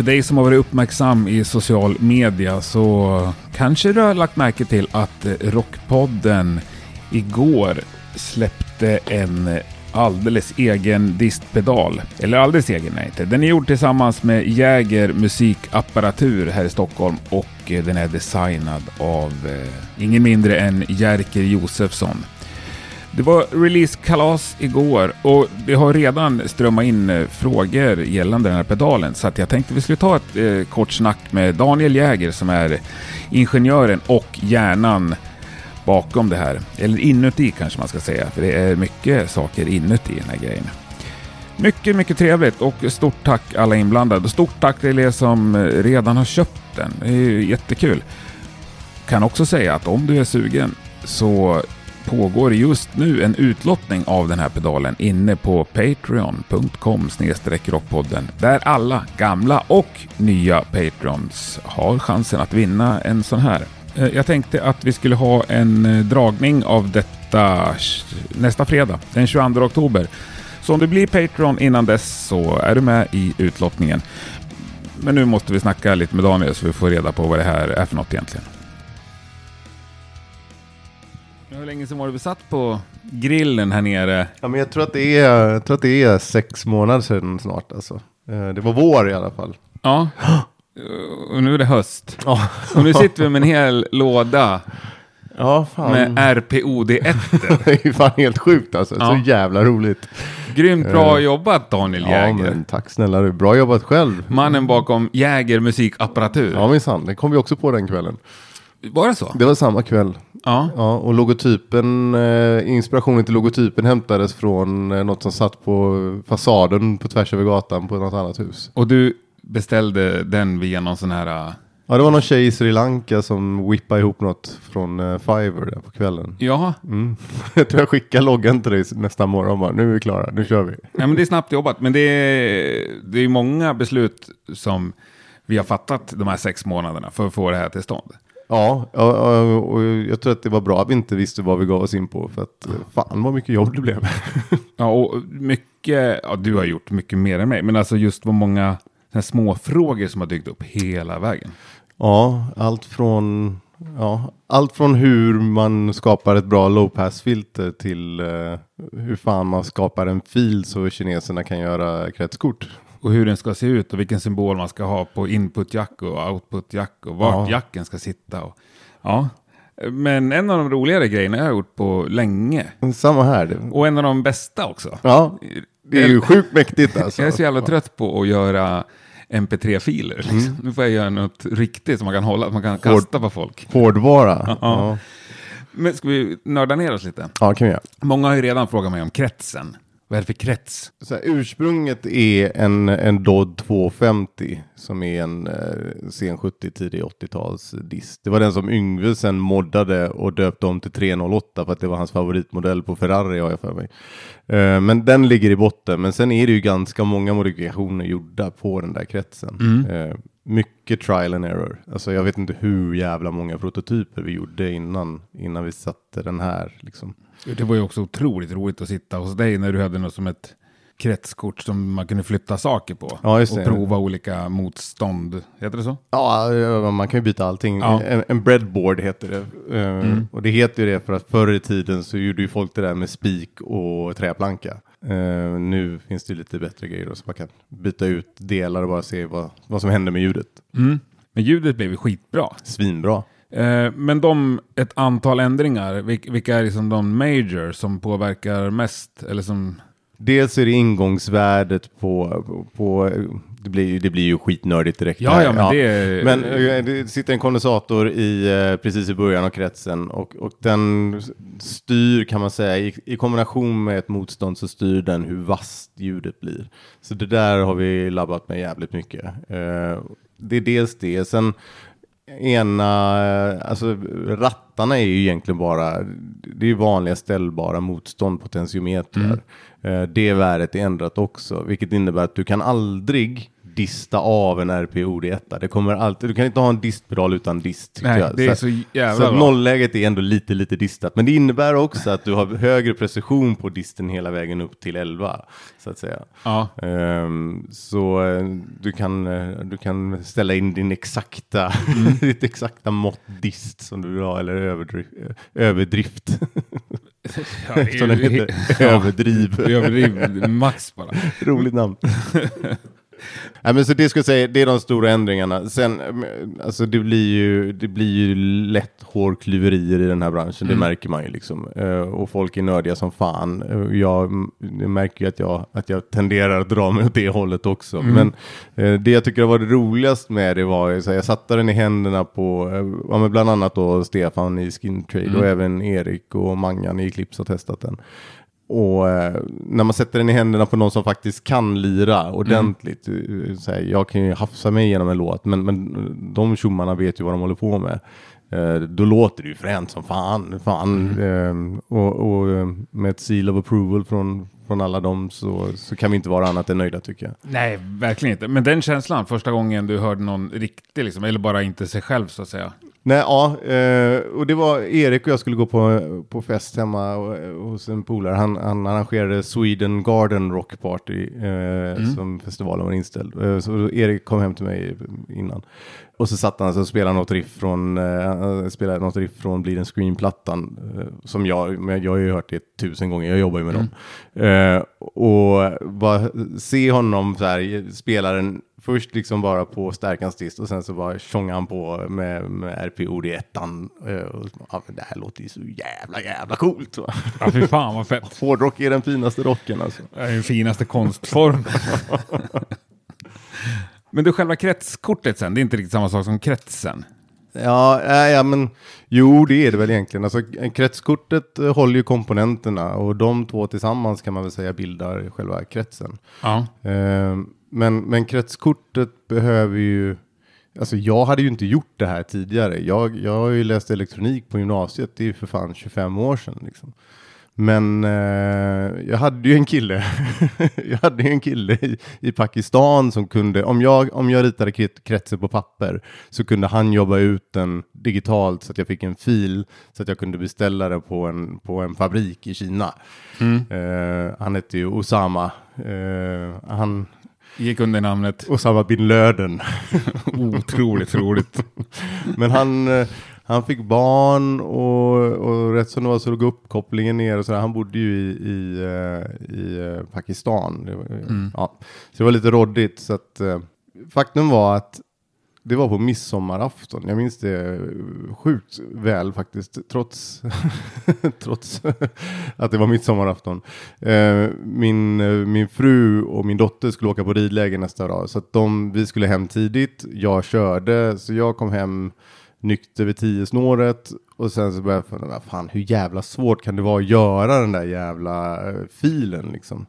För dig som har varit uppmärksam i social media så kanske du har lagt märke till att eh, Rockpodden igår släppte en alldeles egen distpedal. Eller alldeles egen är inte. Den är gjord tillsammans med Jäger musikapparatur här i Stockholm och eh, den är designad av eh, ingen mindre än Jerker Josefsson. Det var releasekalas igår och det har redan strömmat in eh, frågor gällande den här pedalen så att jag tänkte vi skulle ta ett eh, kort snack med Daniel Jäger som är ingenjören och hjärnan bakom det här. Eller inuti kanske man ska säga, för det är mycket saker inuti den här grejen. Mycket, mycket trevligt och stort tack alla inblandade. Stort tack till er som eh, redan har köpt den. Det är ju jättekul. Kan också säga att om du är sugen så pågår just nu en utlottning av den här pedalen inne på patreon.com rockpodden där alla gamla och nya Patreons har chansen att vinna en sån här. Eh, jag tänkte att vi skulle ha en eh, dragning av detta nästa fredag, den 22 oktober. Så om du blir Patreon innan dess så är du med i utlottningen. Men nu måste vi snacka lite med Daniel så vi får reda på vad det här är för något egentligen. Länge sedan var det vi satt på grillen här nere? Ja, men jag tror att det är, jag tror att det är sex månader sedan snart. Alltså. Eh, Det var vår i alla fall. Ja. Och nu är det höst. Ja, Och nu sitter vi med en hel låda ja fan. med RPOD1. Det är fan helt sjukt alltså. Ja. Så jävla roligt. Grymt bra jobbat Daniel Eh. Ja, Jäger. men tack snälla du. Bra jobbat själv. Mannen bakom Jäger musikapparatur. Ja, minsann. Det kom vi också på den kvällen. Var det så? Det var samma kväll. Ja. Ja, och logotypen, eh, inspirationen till logotypen hämtades från eh, något som satt på fasaden på tvärs över gatan på något annat hus. Och du beställde den via någon sån här... äh, Ja, det var någon tjej i Sri Lanka som whippade ihop något från eh, Fiverr där på kvällen. Ja, Mm. jag tror jag skickade loggan till dig nästa morgon bara, nu är vi klara, nu kör vi. ja men det är snabbt jobbat. Men det är, det är många beslut som vi har fattat de här sex månaderna för att få det här till stånd. Ja, och jag tror att det var bra att vi inte visste vad vi gav oss in på för att eh, fan vad mycket jobb det blev. Ja, och mycket, ja du har gjort mycket mer än mig, men alltså just vad många små frågor som har dykt upp hela vägen. ja, allt från, ja, allt från hur man skapar ett bra low pass filter till eh, hur fan man skapar en fil så kineserna kan göra kretskort. Och hur den ska se ut och vilken symbol man ska ha på input-jack och output-jack och vart Ja. jacken ska sitta. Och, ja. Men en av de roligare grejerna jag har gjort på länge. Samma här. Och en av de bästa också. ja, det är ju sjukt mäktigt alltså. Jag är så jävla trött på att göra mp3-filer. Liksom. Mm. Nu får jag göra något riktigt som man kan hålla, man kan kasta på folk. Hårdvara. Ja, Men ska vi nörda ner oss lite? ja kan vi göra. Många har ju redan frågat mig om kretsen. Vad är det för krets? Så här, ursprunget är en, en Dodd 250 som är en eh, sen 70 tidig 80-tals dist. Det var den som Yngve sen moddade och döpte om till 308 för att det var hans favoritmodell på Ferrari har jag för mig. Eh, men den ligger i botten. Men sen är det ju ganska många modifikationer gjorda på den där kretsen. Eh, mycket trial and error. Alltså jag vet inte hur jävla många prototyper vi gjorde innan, innan vi satte den här. Liksom. Det var ju också otroligt roligt att sitta hos dig när du hade något som ett kretskort som man kunde flytta saker på. Ja, och prova olika motstånd. Heter det så? Ja, ja, man kan ju byta allting. Ja. En, en breadboard heter det. Eh, Mm. Och det heter ju det för att förr i tiden så gjorde ju folk det där med spik och träplanka. Eh, nu finns det lite bättre grejer då, så man kan byta ut delar och bara se vad, vad som händer med ljudet. Mm. Men ljudet blev ju skitbra. Svinbra. Eh, men de, ett antal ändringar, vil- vilka är liksom de major som påverkar mest? Eller som, Dels är det ingångsvärdet på, på, det, blir, ju- det blir ju skitnördigt direkt. ja, här. ja, men det är... Men eh, det sitter en kondensator i, eh, precis i början av kretsen och, och den styr kan man säga i, i kombination med ett motstånd så styr den hur vasst ljudet blir. Så det där har vi labbat med jävligt mycket. Det är dels det. Sen ena, alltså rattarna är ju egentligen bara, det är ju vanliga ställbara motstånd, potentiometrar. Eh, Det värdet är ändrat också, vilket innebär att du kan aldrig dista av en RPOD1. Det kommer alltid, du kan inte ha en distpedal utan dist. Nej, det är Så- så jävla så bra. nollläget är ändå lite, lite distat. Men det innebär också att du har högre precision på disten hela vägen upp till 11, så att säga. Ja. Ehm, så eh, du kan, eh, du kan ställa in din exakta, Mm. ditt exakta mått dist som du vill ha, eller överdrift. överdrift Ja, det är som den heter. Ja, Överdriv. överdriv max bara. Roligt namn. Nej, men så det jag säga, det är de stora ändringarna. Sen, eh, alltså det blir ju, det blir ju lätt hårklyverier i den här branschen, det märker man ju liksom. Eh, och folk är nördiga som fan. Eh, jag jag märker ju att jag, att jag tenderar att dra mig åt det hållet också. Men eh, det jag tycker var det roligast med det var, så här, jag satte den i händerna på, ja, men bland annat då Stefan i Skin Trade och även Erik och Mangan i Eclipse har testat den. Och eh, när man sätter den i händerna på någon som faktiskt kan lira ordentligt. eh, Så här, jag kan ju hafsa mig igenom en låt, men, men de tjommarna vet ju vad de håller på med. Eh, då låter det ju fränt som fan. fan. Eh, och, och eh, med ett seal of approval från, från alla dem så, så kan vi inte vara annat än nöjda tycker jag. Nej, verkligen inte. Men den känslan, första gången du hörde någon riktig, liksom, eller bara inte sig själv så att säga. Nej, ja, eh, och det var Erik och jag skulle gå på, på fest hemma och, hos en polare. Han, han arrangerade Sweden Garden Rock Party eh, som festivalen var inställd. Eh, så Erik kom hem till mig innan. Och så satt han och spelade något riff från, eh, spelade något riff från Bleed. Eh, som jag, jag har ju hört det tusen gånger, jag jobbar ju med dem. Eh, och bara se honom så här, spela den först liksom bara på stärkans dist och sen så bara tjongar han på med, med RPOD1. Eh, och, ja, det här låter ju så jävla jävla coolt. Va? Ja, fy fan vad fett. Hårdrock är den finaste rocken alltså. Det är den finaste konstformen. Men du, själva kretskortet sen, det är inte riktigt samma sak som kretsen. Ja, äh, ja, men jo, det är det väl egentligen. Alltså, kretskortet eh, håller ju komponenterna och de två tillsammans kan man väl säga bildar själva kretsen. Ja. Eh, men, men kretskortet behöver ju, alltså jag hade ju inte gjort det här tidigare. Jag, jag har ju läst elektronik på gymnasiet, det är ju för fan 25 år sedan. Liksom. Men eh, jag hade ju en kille, jag hade ju en kille i, i Pakistan som kunde, om jag, om jag ritade kret- kretser på papper så kunde han jobba ut den digitalt så att jag fick en fil så att jag kunde beställa det på en, på en fabrik i Kina. Eh, han hette ju Osama. Eh, han, Gick under namnet Osama bin Laden. otroligt roligt. Men han, eh, han fick barn och, och rätt som det var så låg uppkopplingen ner och så där. Han bodde ju i, i, eh, i eh, Pakistan. Det var, ja. Så det var lite råddigt. Så att, eh, faktum var att det var på midsommarafton. Jag minns det eh, sjukt väl faktiskt. Trots, trots att det var midsommarafton. Eh, min, eh, min fru och min dotter skulle åka på ridläger nästa dag. Så att de, vi skulle hem tidigt. Jag körde, så jag kom hem nykter vid tio snåret. Och sen så började jag fundera, fan hur jävla svårt kan det vara att göra den där jävla eh, filen liksom.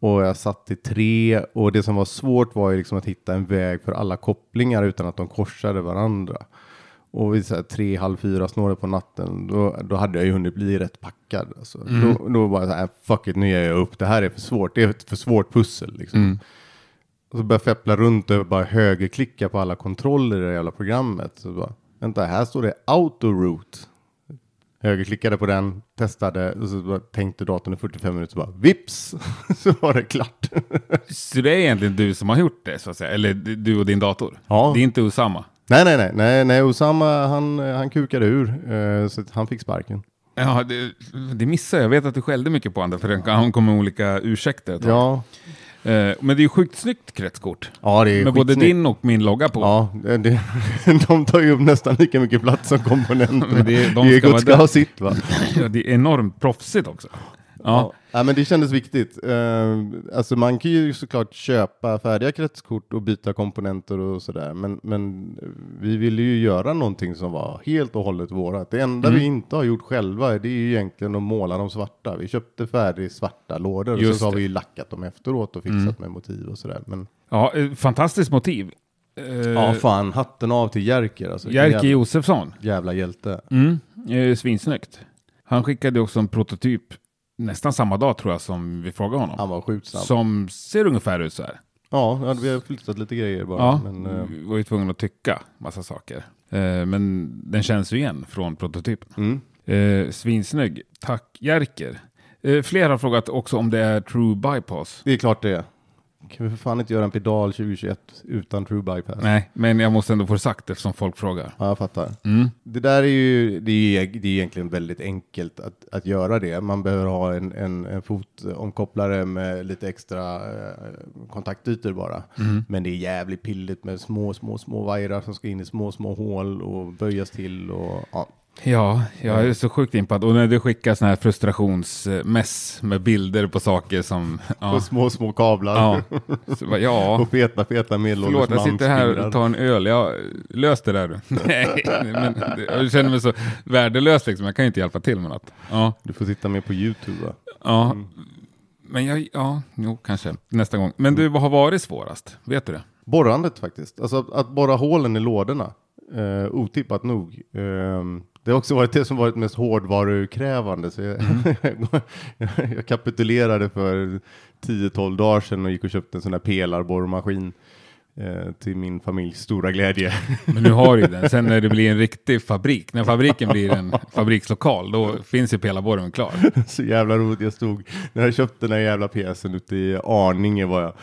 Och jag satt i tre och det som var svårt var ju liksom att hitta en väg för alla kopplingar utan att de korsade varandra. Och vid så här tre, halv fyra snåret på natten, då, då hade jag ju hunnit bli rätt packad. Alltså. Då, då var jag så här, fuck it, nu ger jag upp, det här är för svårt, det är ett för svårt pussel. Liksom. Och så började jag feppla runt och bara högerklicka på alla kontroller i det jävla programmet. Så bara, vänta, här står det autoroute. Högerklickade på den, testade och så tänkte datorn i 45 minuter bara vips så var det klart. Så det är egentligen du som har gjort det, så att säga? Eller du och din dator? Ja. Det är inte Osama? nej, nej, nej, nej, nej, Osama han, han kukade ur eh, så han fick sparken. Ja, det, det missar jag. Jag vet att du skällde mycket på honom, för han kom med olika ursäkter. Ja, Men det är ju sjukt snyggt kretskort. ja det är Med både din och min logga på. Ja, det, det, de tar ju upp nästan lika mycket plats som komponenter. Men det- de ska vara ska där. ha sitt va? Ja, det är enormt proffsigt också. Ja. Ja, men det kändes viktigt. Uh, alltså man kan ju såklart köpa färdiga kretskort och byta komponenter och sådär. Men, men vi ville ju göra någonting som var helt och hållet vårat. Det enda Mm. vi inte har gjort själva det är ju egentligen att måla dem svarta. Vi köpte färdig svarta lådor och Just så har vi ju lackat dem efteråt och fixat Mm. med motiv och sådär. Men ja, eh, fantastiskt motiv. Eh, ja, fan, hatten av till Jerker. Alltså, Jerker jävla, Josefsson. jävla hjälte. Mm, svinsnyggt. Han skickade också en prototyp nästan samma dag tror jag som vi frågade honom. Han var sjukt snabb. Som ser ungefär ut så här. Ja, vi har flyttat lite grejer bara. Ja, Men, eh, vi var ju tvungna att tycka massa saker. Eh, men den känns ju igen från prototypen. mm. Eh, svinsnygg. Tack Jerker. Eh, fler har frågat också om det är true bypass. Det är klart det är. Kan vi för fan inte göra en pedal 2021 utan true bypass? Nej, men jag måste ändå få det sagt eftersom folk frågar. Ja, jag fattar. Mm. Det där är ju det är, det är egentligen väldigt enkelt att, att göra det. Man behöver ha en, en, en fotomkopplare med lite extra eh, kontaktytor bara. Mm. Men det är jävligt pilligt med små, små, små vajrar som ska in i små, små hål och böjas till och ja. Ja, jag är så sjukt impad. Och när du skickar sån här frustrationsmess med bilder på saker som... Ja, Och små, små kablar. ja. Så, ja. Och feta, feta medelålders Förlåt, jag sitter här och tar en öl. Jag lös det där du. Nej, men jag känner mig så värdelös liksom. Jag kan ju inte hjälpa till med något. Ja, Du får sitta med på YouTube va? ja. Men jag, ja, jo, kanske nästa gång. Men du, vad har varit svårast? Vet du det? Borrandet faktiskt. Alltså att, borra hålen i lådorna. Eh, otippat nog. Ehm, det har också varit det som varit mest hårdvarukrävande. Så jag, jag kapitulerade för 10-12 dagar sedan och gick och köpte en sån här pelarborrmaskin. Eh, till min familjs stora glädje. Men nu har du den. Sen när det blir en riktig fabrik, när fabriken blir en fabrikslokal, då finns ju pelarborren klar. så jävla roligt. Jag stod, när jag köpte den här jävla pjäsen ute i Arninge var jag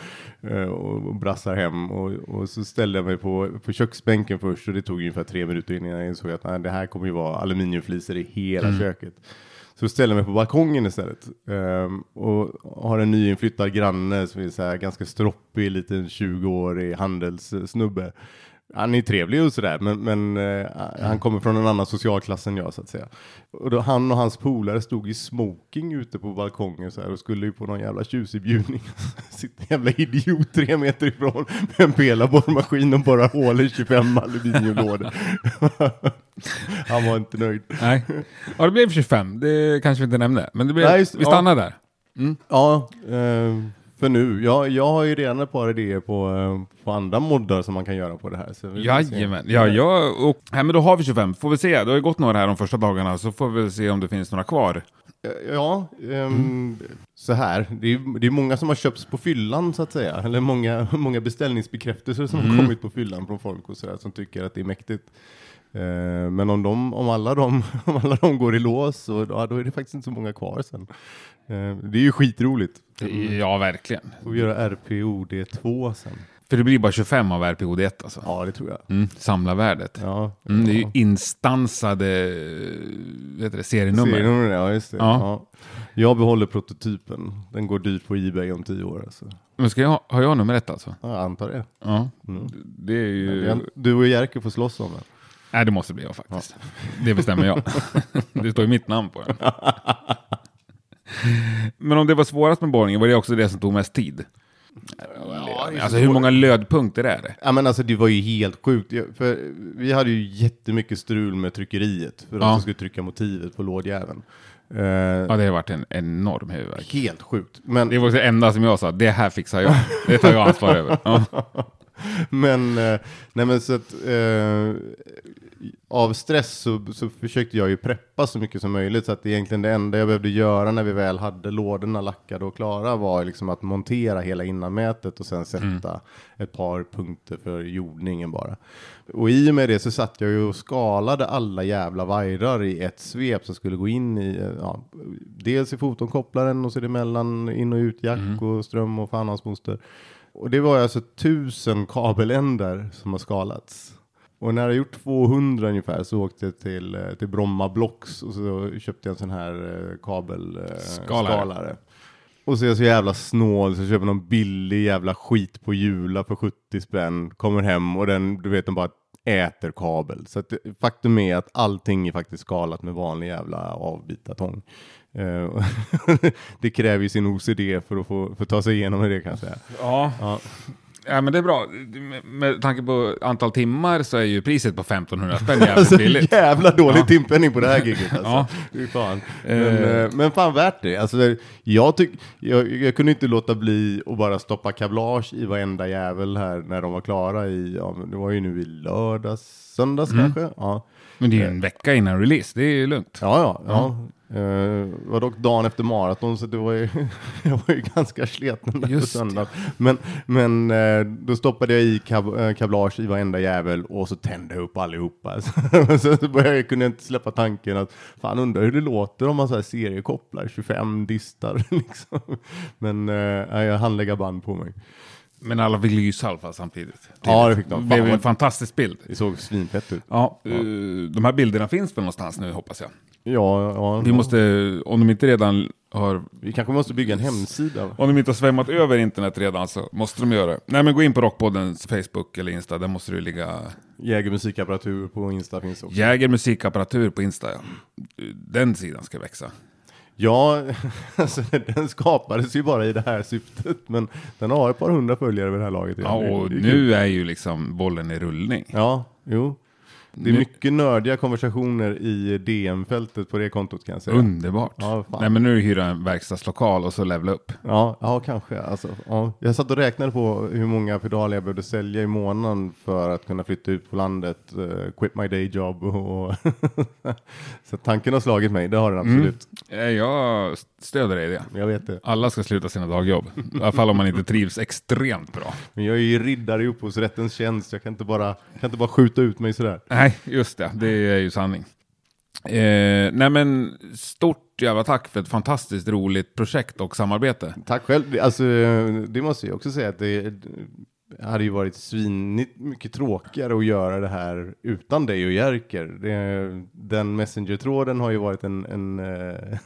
eh, och, brassar hem och, och så ställde jag mig på, på köksbänken först och det tog ungefär tre minuter innan jag insåg att nej, det här kommer ju vara aluminiumflisor i hela köket. Så ställer jag mig på balkongen istället um, och har en nyinflyttad granne som är så här ganska stroppig, liten 20-årig handelssnubbe. Han är trevlig och sådär, men, men eh, han kommer från en annan socialklass än jag så att säga. Och då, han och hans polare stod i smoking ute på balkongen så här och skulle ju på någon jävla tjusig bjudning. Sitter en jävla idiot tre meter ifrån med en pelarborrmaskin och bara hål i 25 aluminiumlådor. han var inte nöjd. Nej. Ja, det blev 25. Det kanske vi inte nämnde. Men det blev, Nej, just- vi stannar där. Ja, eh, för nu. Jag, jag har ju redan ett par idéer på, eh, på andra moddar som man kan göra på det här. Så. Jajamän. Ja, ja, och, nej, men då har vi 25. Får vi se. Det har ju gått några här de första dagarna, så får vi se om det finns några kvar. Eh, Ja, ehm, så här. Det är, det är många som har köpts på fyllan så att säga. Eller många, många beställningsbekräftelser som har kommit på fyllan från folk och sådär som tycker att det är mäktigt. Eh, men om, de, om, alla de, om alla de går i lås, så, ja, då är det faktiskt inte så många kvar sen. Eh, det är ju skitroligt. Ja, verkligen. Får vi göra RPOD2 sen? För det blir bara 25 av RPOD1 alltså. Ja, det tror jag. Mm, samlarvärdet. Ja, Mm, det är ju instansade vet det, serienummer. Serienummer, ja just det. Ja. Ja. Jag behåller prototypen. Den går dyrt på Ebay om tio år. Alltså. Men ska jag, har jag nummer ett alltså? Ja, jag antar det. Ja. Mm. Det är ju... Du och Jerker får slåss om det. Nej, det måste bli jag faktiskt. Det bestämmer jag. det står ju mitt namn på den. Men om det var svårast med borrningen, var det också det som tog mest tid? alltså hur många lödpunkter är det? Ja men alltså det var ju helt sjukt. För vi hade ju jättemycket strul med tryckeriet. För Ja. de skulle trycka motivet på lådjäveln. Eh, Ja, det har varit en enorm huvudvärk. Helt sjukt. Men Det var det enda som jag sa, det här fixar jag. Det tar jag ansvar över. Ja. Men, eh, nej men så att, eh, av stress så, så försökte jag ju preppa så mycket som möjligt så att egentligen det enda jag behövde göra när vi väl hade lådorna lackade och klara var liksom att montera hela innanmätet och sen sätta mm. ett par punkter för jordningen bara. Och i och med det så satt jag ju och skalade alla jävla vajrar i ett svep som skulle gå in i, ja, dels i fotonkopplaren och så är det mellan in och utjack mm. och ström och fan hans moster. Och det var alltså tusen kabeländar som har skalats. Och när jag gjort 200 ungefär så åkte jag till, eh, till Bromma Blocks och så köpte jag en sån här eh, kabelskalare. Eh, och så är jag så jävla snål så jag köper någon billig jävla skit på Jula för 70 spänn. Kommer hem och den, du vet, den bara äter kabel. Så att, faktum är att allting är faktiskt skalat med vanlig jävla avbitartång. Uh, det kräver ju sin OCD för att få för att ta sig igenom det kan jag säga. Ja. ja. Ja, men det är bra. Med tanke på antal timmar så är ju priset på 1500 spänn jävligt alltså, billigt. Jävla dålig ja. timpenning på det här giget alltså. ja. fan. Men, uh. men fan värt det. Alltså, jag, tyck, jag, jag kunde inte låta bli att bara stoppa kablage i varenda jävel här när de var klara i, ja, det var ju nu i lördags, söndags mm. kanske. Ja. Men det är ju en eh. vecka innan release, det är ju lugnt. Ja, ja. ja. Uh, var dock dagen efter maraton så det var ju, jag var ju ganska sleten där på söndag. Men, men uh, då stoppade jag i kab uh, kablage i varenda jävel och så tände jag upp allihopa. så, så började jag kunde inte släppa tanken att fan undrar hur det låter om man så här seriekopplar 25 distar liksom. Men uh, jag hann lägga band på mig. Men alla i alla fall samtidigt. Ja, det fick de. Det blev en fantastisk bild. Det såg svinfett ut. Ja, ja. de här bilderna finns väl någonstans nu hoppas jag. Ja, ja. Vi måste, om de inte redan har... Vi kanske måste bygga en hemsida. Om de inte har svämmat över internet redan så måste de göra det. Nej men gå in på Rockpoddens Facebook eller Insta, där måste du ligga... Jäger musikapparatur på Insta finns också. Jäger musikapparatur på Insta, ja. Den sidan ska växa. Ja, alltså, den skapades ju bara i det här syftet, men den har ett par hundra följare vid det här laget. Ja, och nu är ju liksom bollen i rullning. Ja, jo. Det är mycket nördiga konversationer i DM-fältet på det kontot kan jag säga. Underbart. Ja, Nej men nu hyra en verkstadslokal och så levla upp. Ja, ja kanske. Alltså, ja. Jag satt och räknade på hur många pedaler jag behövde sälja i månaden för att kunna flytta ut på landet, uh, quit my day job och Så tanken har slagit mig, det har den absolut. Mm. Jag stöder dig i det. Jag vet det. Alla ska sluta sina dagjobb. I alla fall om man inte trivs extremt bra. Men jag är ju riddare i upphovsrättens tjänst, jag kan inte bara, kan inte bara skjuta ut mig sådär. Nej, just det. Det är ju sanning. Eh, nej men stort jävla tack för ett fantastiskt roligt projekt och samarbete. Tack själv. Alltså, det måste jag också säga att det, hade ju varit svinigt mycket tråkigare att göra det här utan dig och Jerker. Det, den Messenger-tråden har ju varit en, en, eh,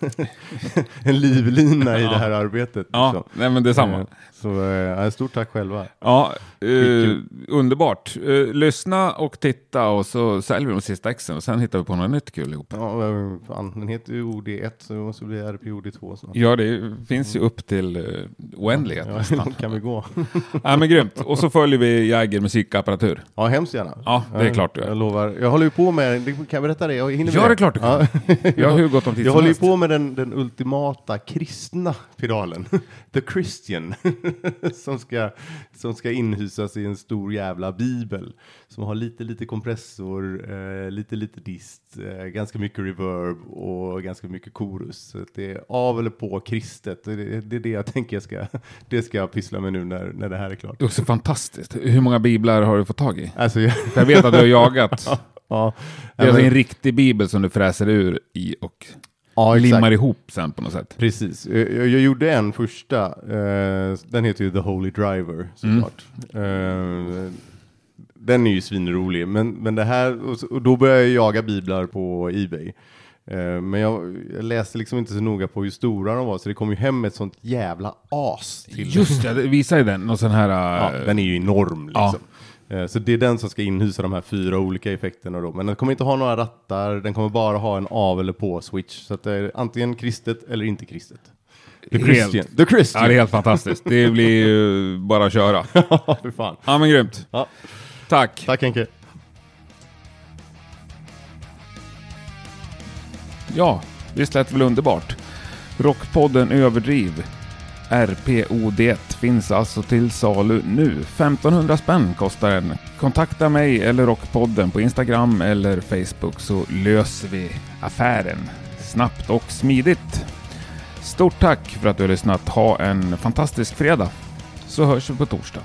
en livlina i det här arbetet. Ja, liksom. nej, men detsamma. Eh, så äh, stort tack själva. Ja, uh, underbart. Uh, lyssna och titta och så säljer vi de sista exen och sen hittar vi på något nytt kul ihop. Ja, fan, den heter ju OD1 så det måste bli RPOD2 snart. Ja, det finns ju upp till uh, oändlighet ja, nästan. kan vi gå. ja, men grymt. Och så följer vi Jäger musikapparatur. Ja, hemskt gärna. Ja, det är klart du Jag lovar. Jag håller ju på med, kan jag berätta det? Jag hinner med ja, det är klart du kan. Ja. jag har hur gott om tid Jag håller ju på med den, den ultimata kristna pedalen. The Christian. som, ska, som ska inhysas i en stor jävla bibel. Som har lite, lite kompressor, eh, lite, lite dist, eh, ganska mycket reverb och ganska mycket korus. Så det är av eller på kristet. Det, det är det jag tänker jag ska, det ska jag pyssla med nu när, när det här är klart. Det är också fantastiskt. Hur många biblar har du fått tag i? Alltså, jag... jag vet att du har jagat. ja. Det är alltså en riktig bibel som du fräser ur i och ja, limmar ihop sen på något sätt. Precis. Jag, jag gjorde en första, uh, den heter ju The Holy Driver såklart. Mm. Uh, den är ju svinrolig, men, men det här, och då började jag jaga biblar på Ebay. Uh, men jag, jag, läste liksom inte så noga på hur stora de var, så det kom ju hem ett sånt jävla as till Just det, visar ju den, någon sån här... Ja, den är ju enorm liksom. Eh, så det är den som ska inhysa de här fyra olika effekterna då. Men den kommer inte ha några rattar, den kommer bara ha en av eller på switch. Så det är antingen kristet eller inte kristet. The Christian. The Christian. Ja, det är helt fantastiskt. Det blir ju bara att köra. Ja, för fan. Ja, men grymt. Ja. Tack. Tack Henke. Ja, visst lät det väl underbart. Rockpodden Överdriv RPOD finns alltså till salu nu. 1500 spänn kostar den. Kontakta mig eller Rockpodden på Instagram eller Facebook så löser vi affären snabbt och smidigt. Stort tack för att du har lyssnat. Ha en fantastisk fredag så hörs vi på torsdag.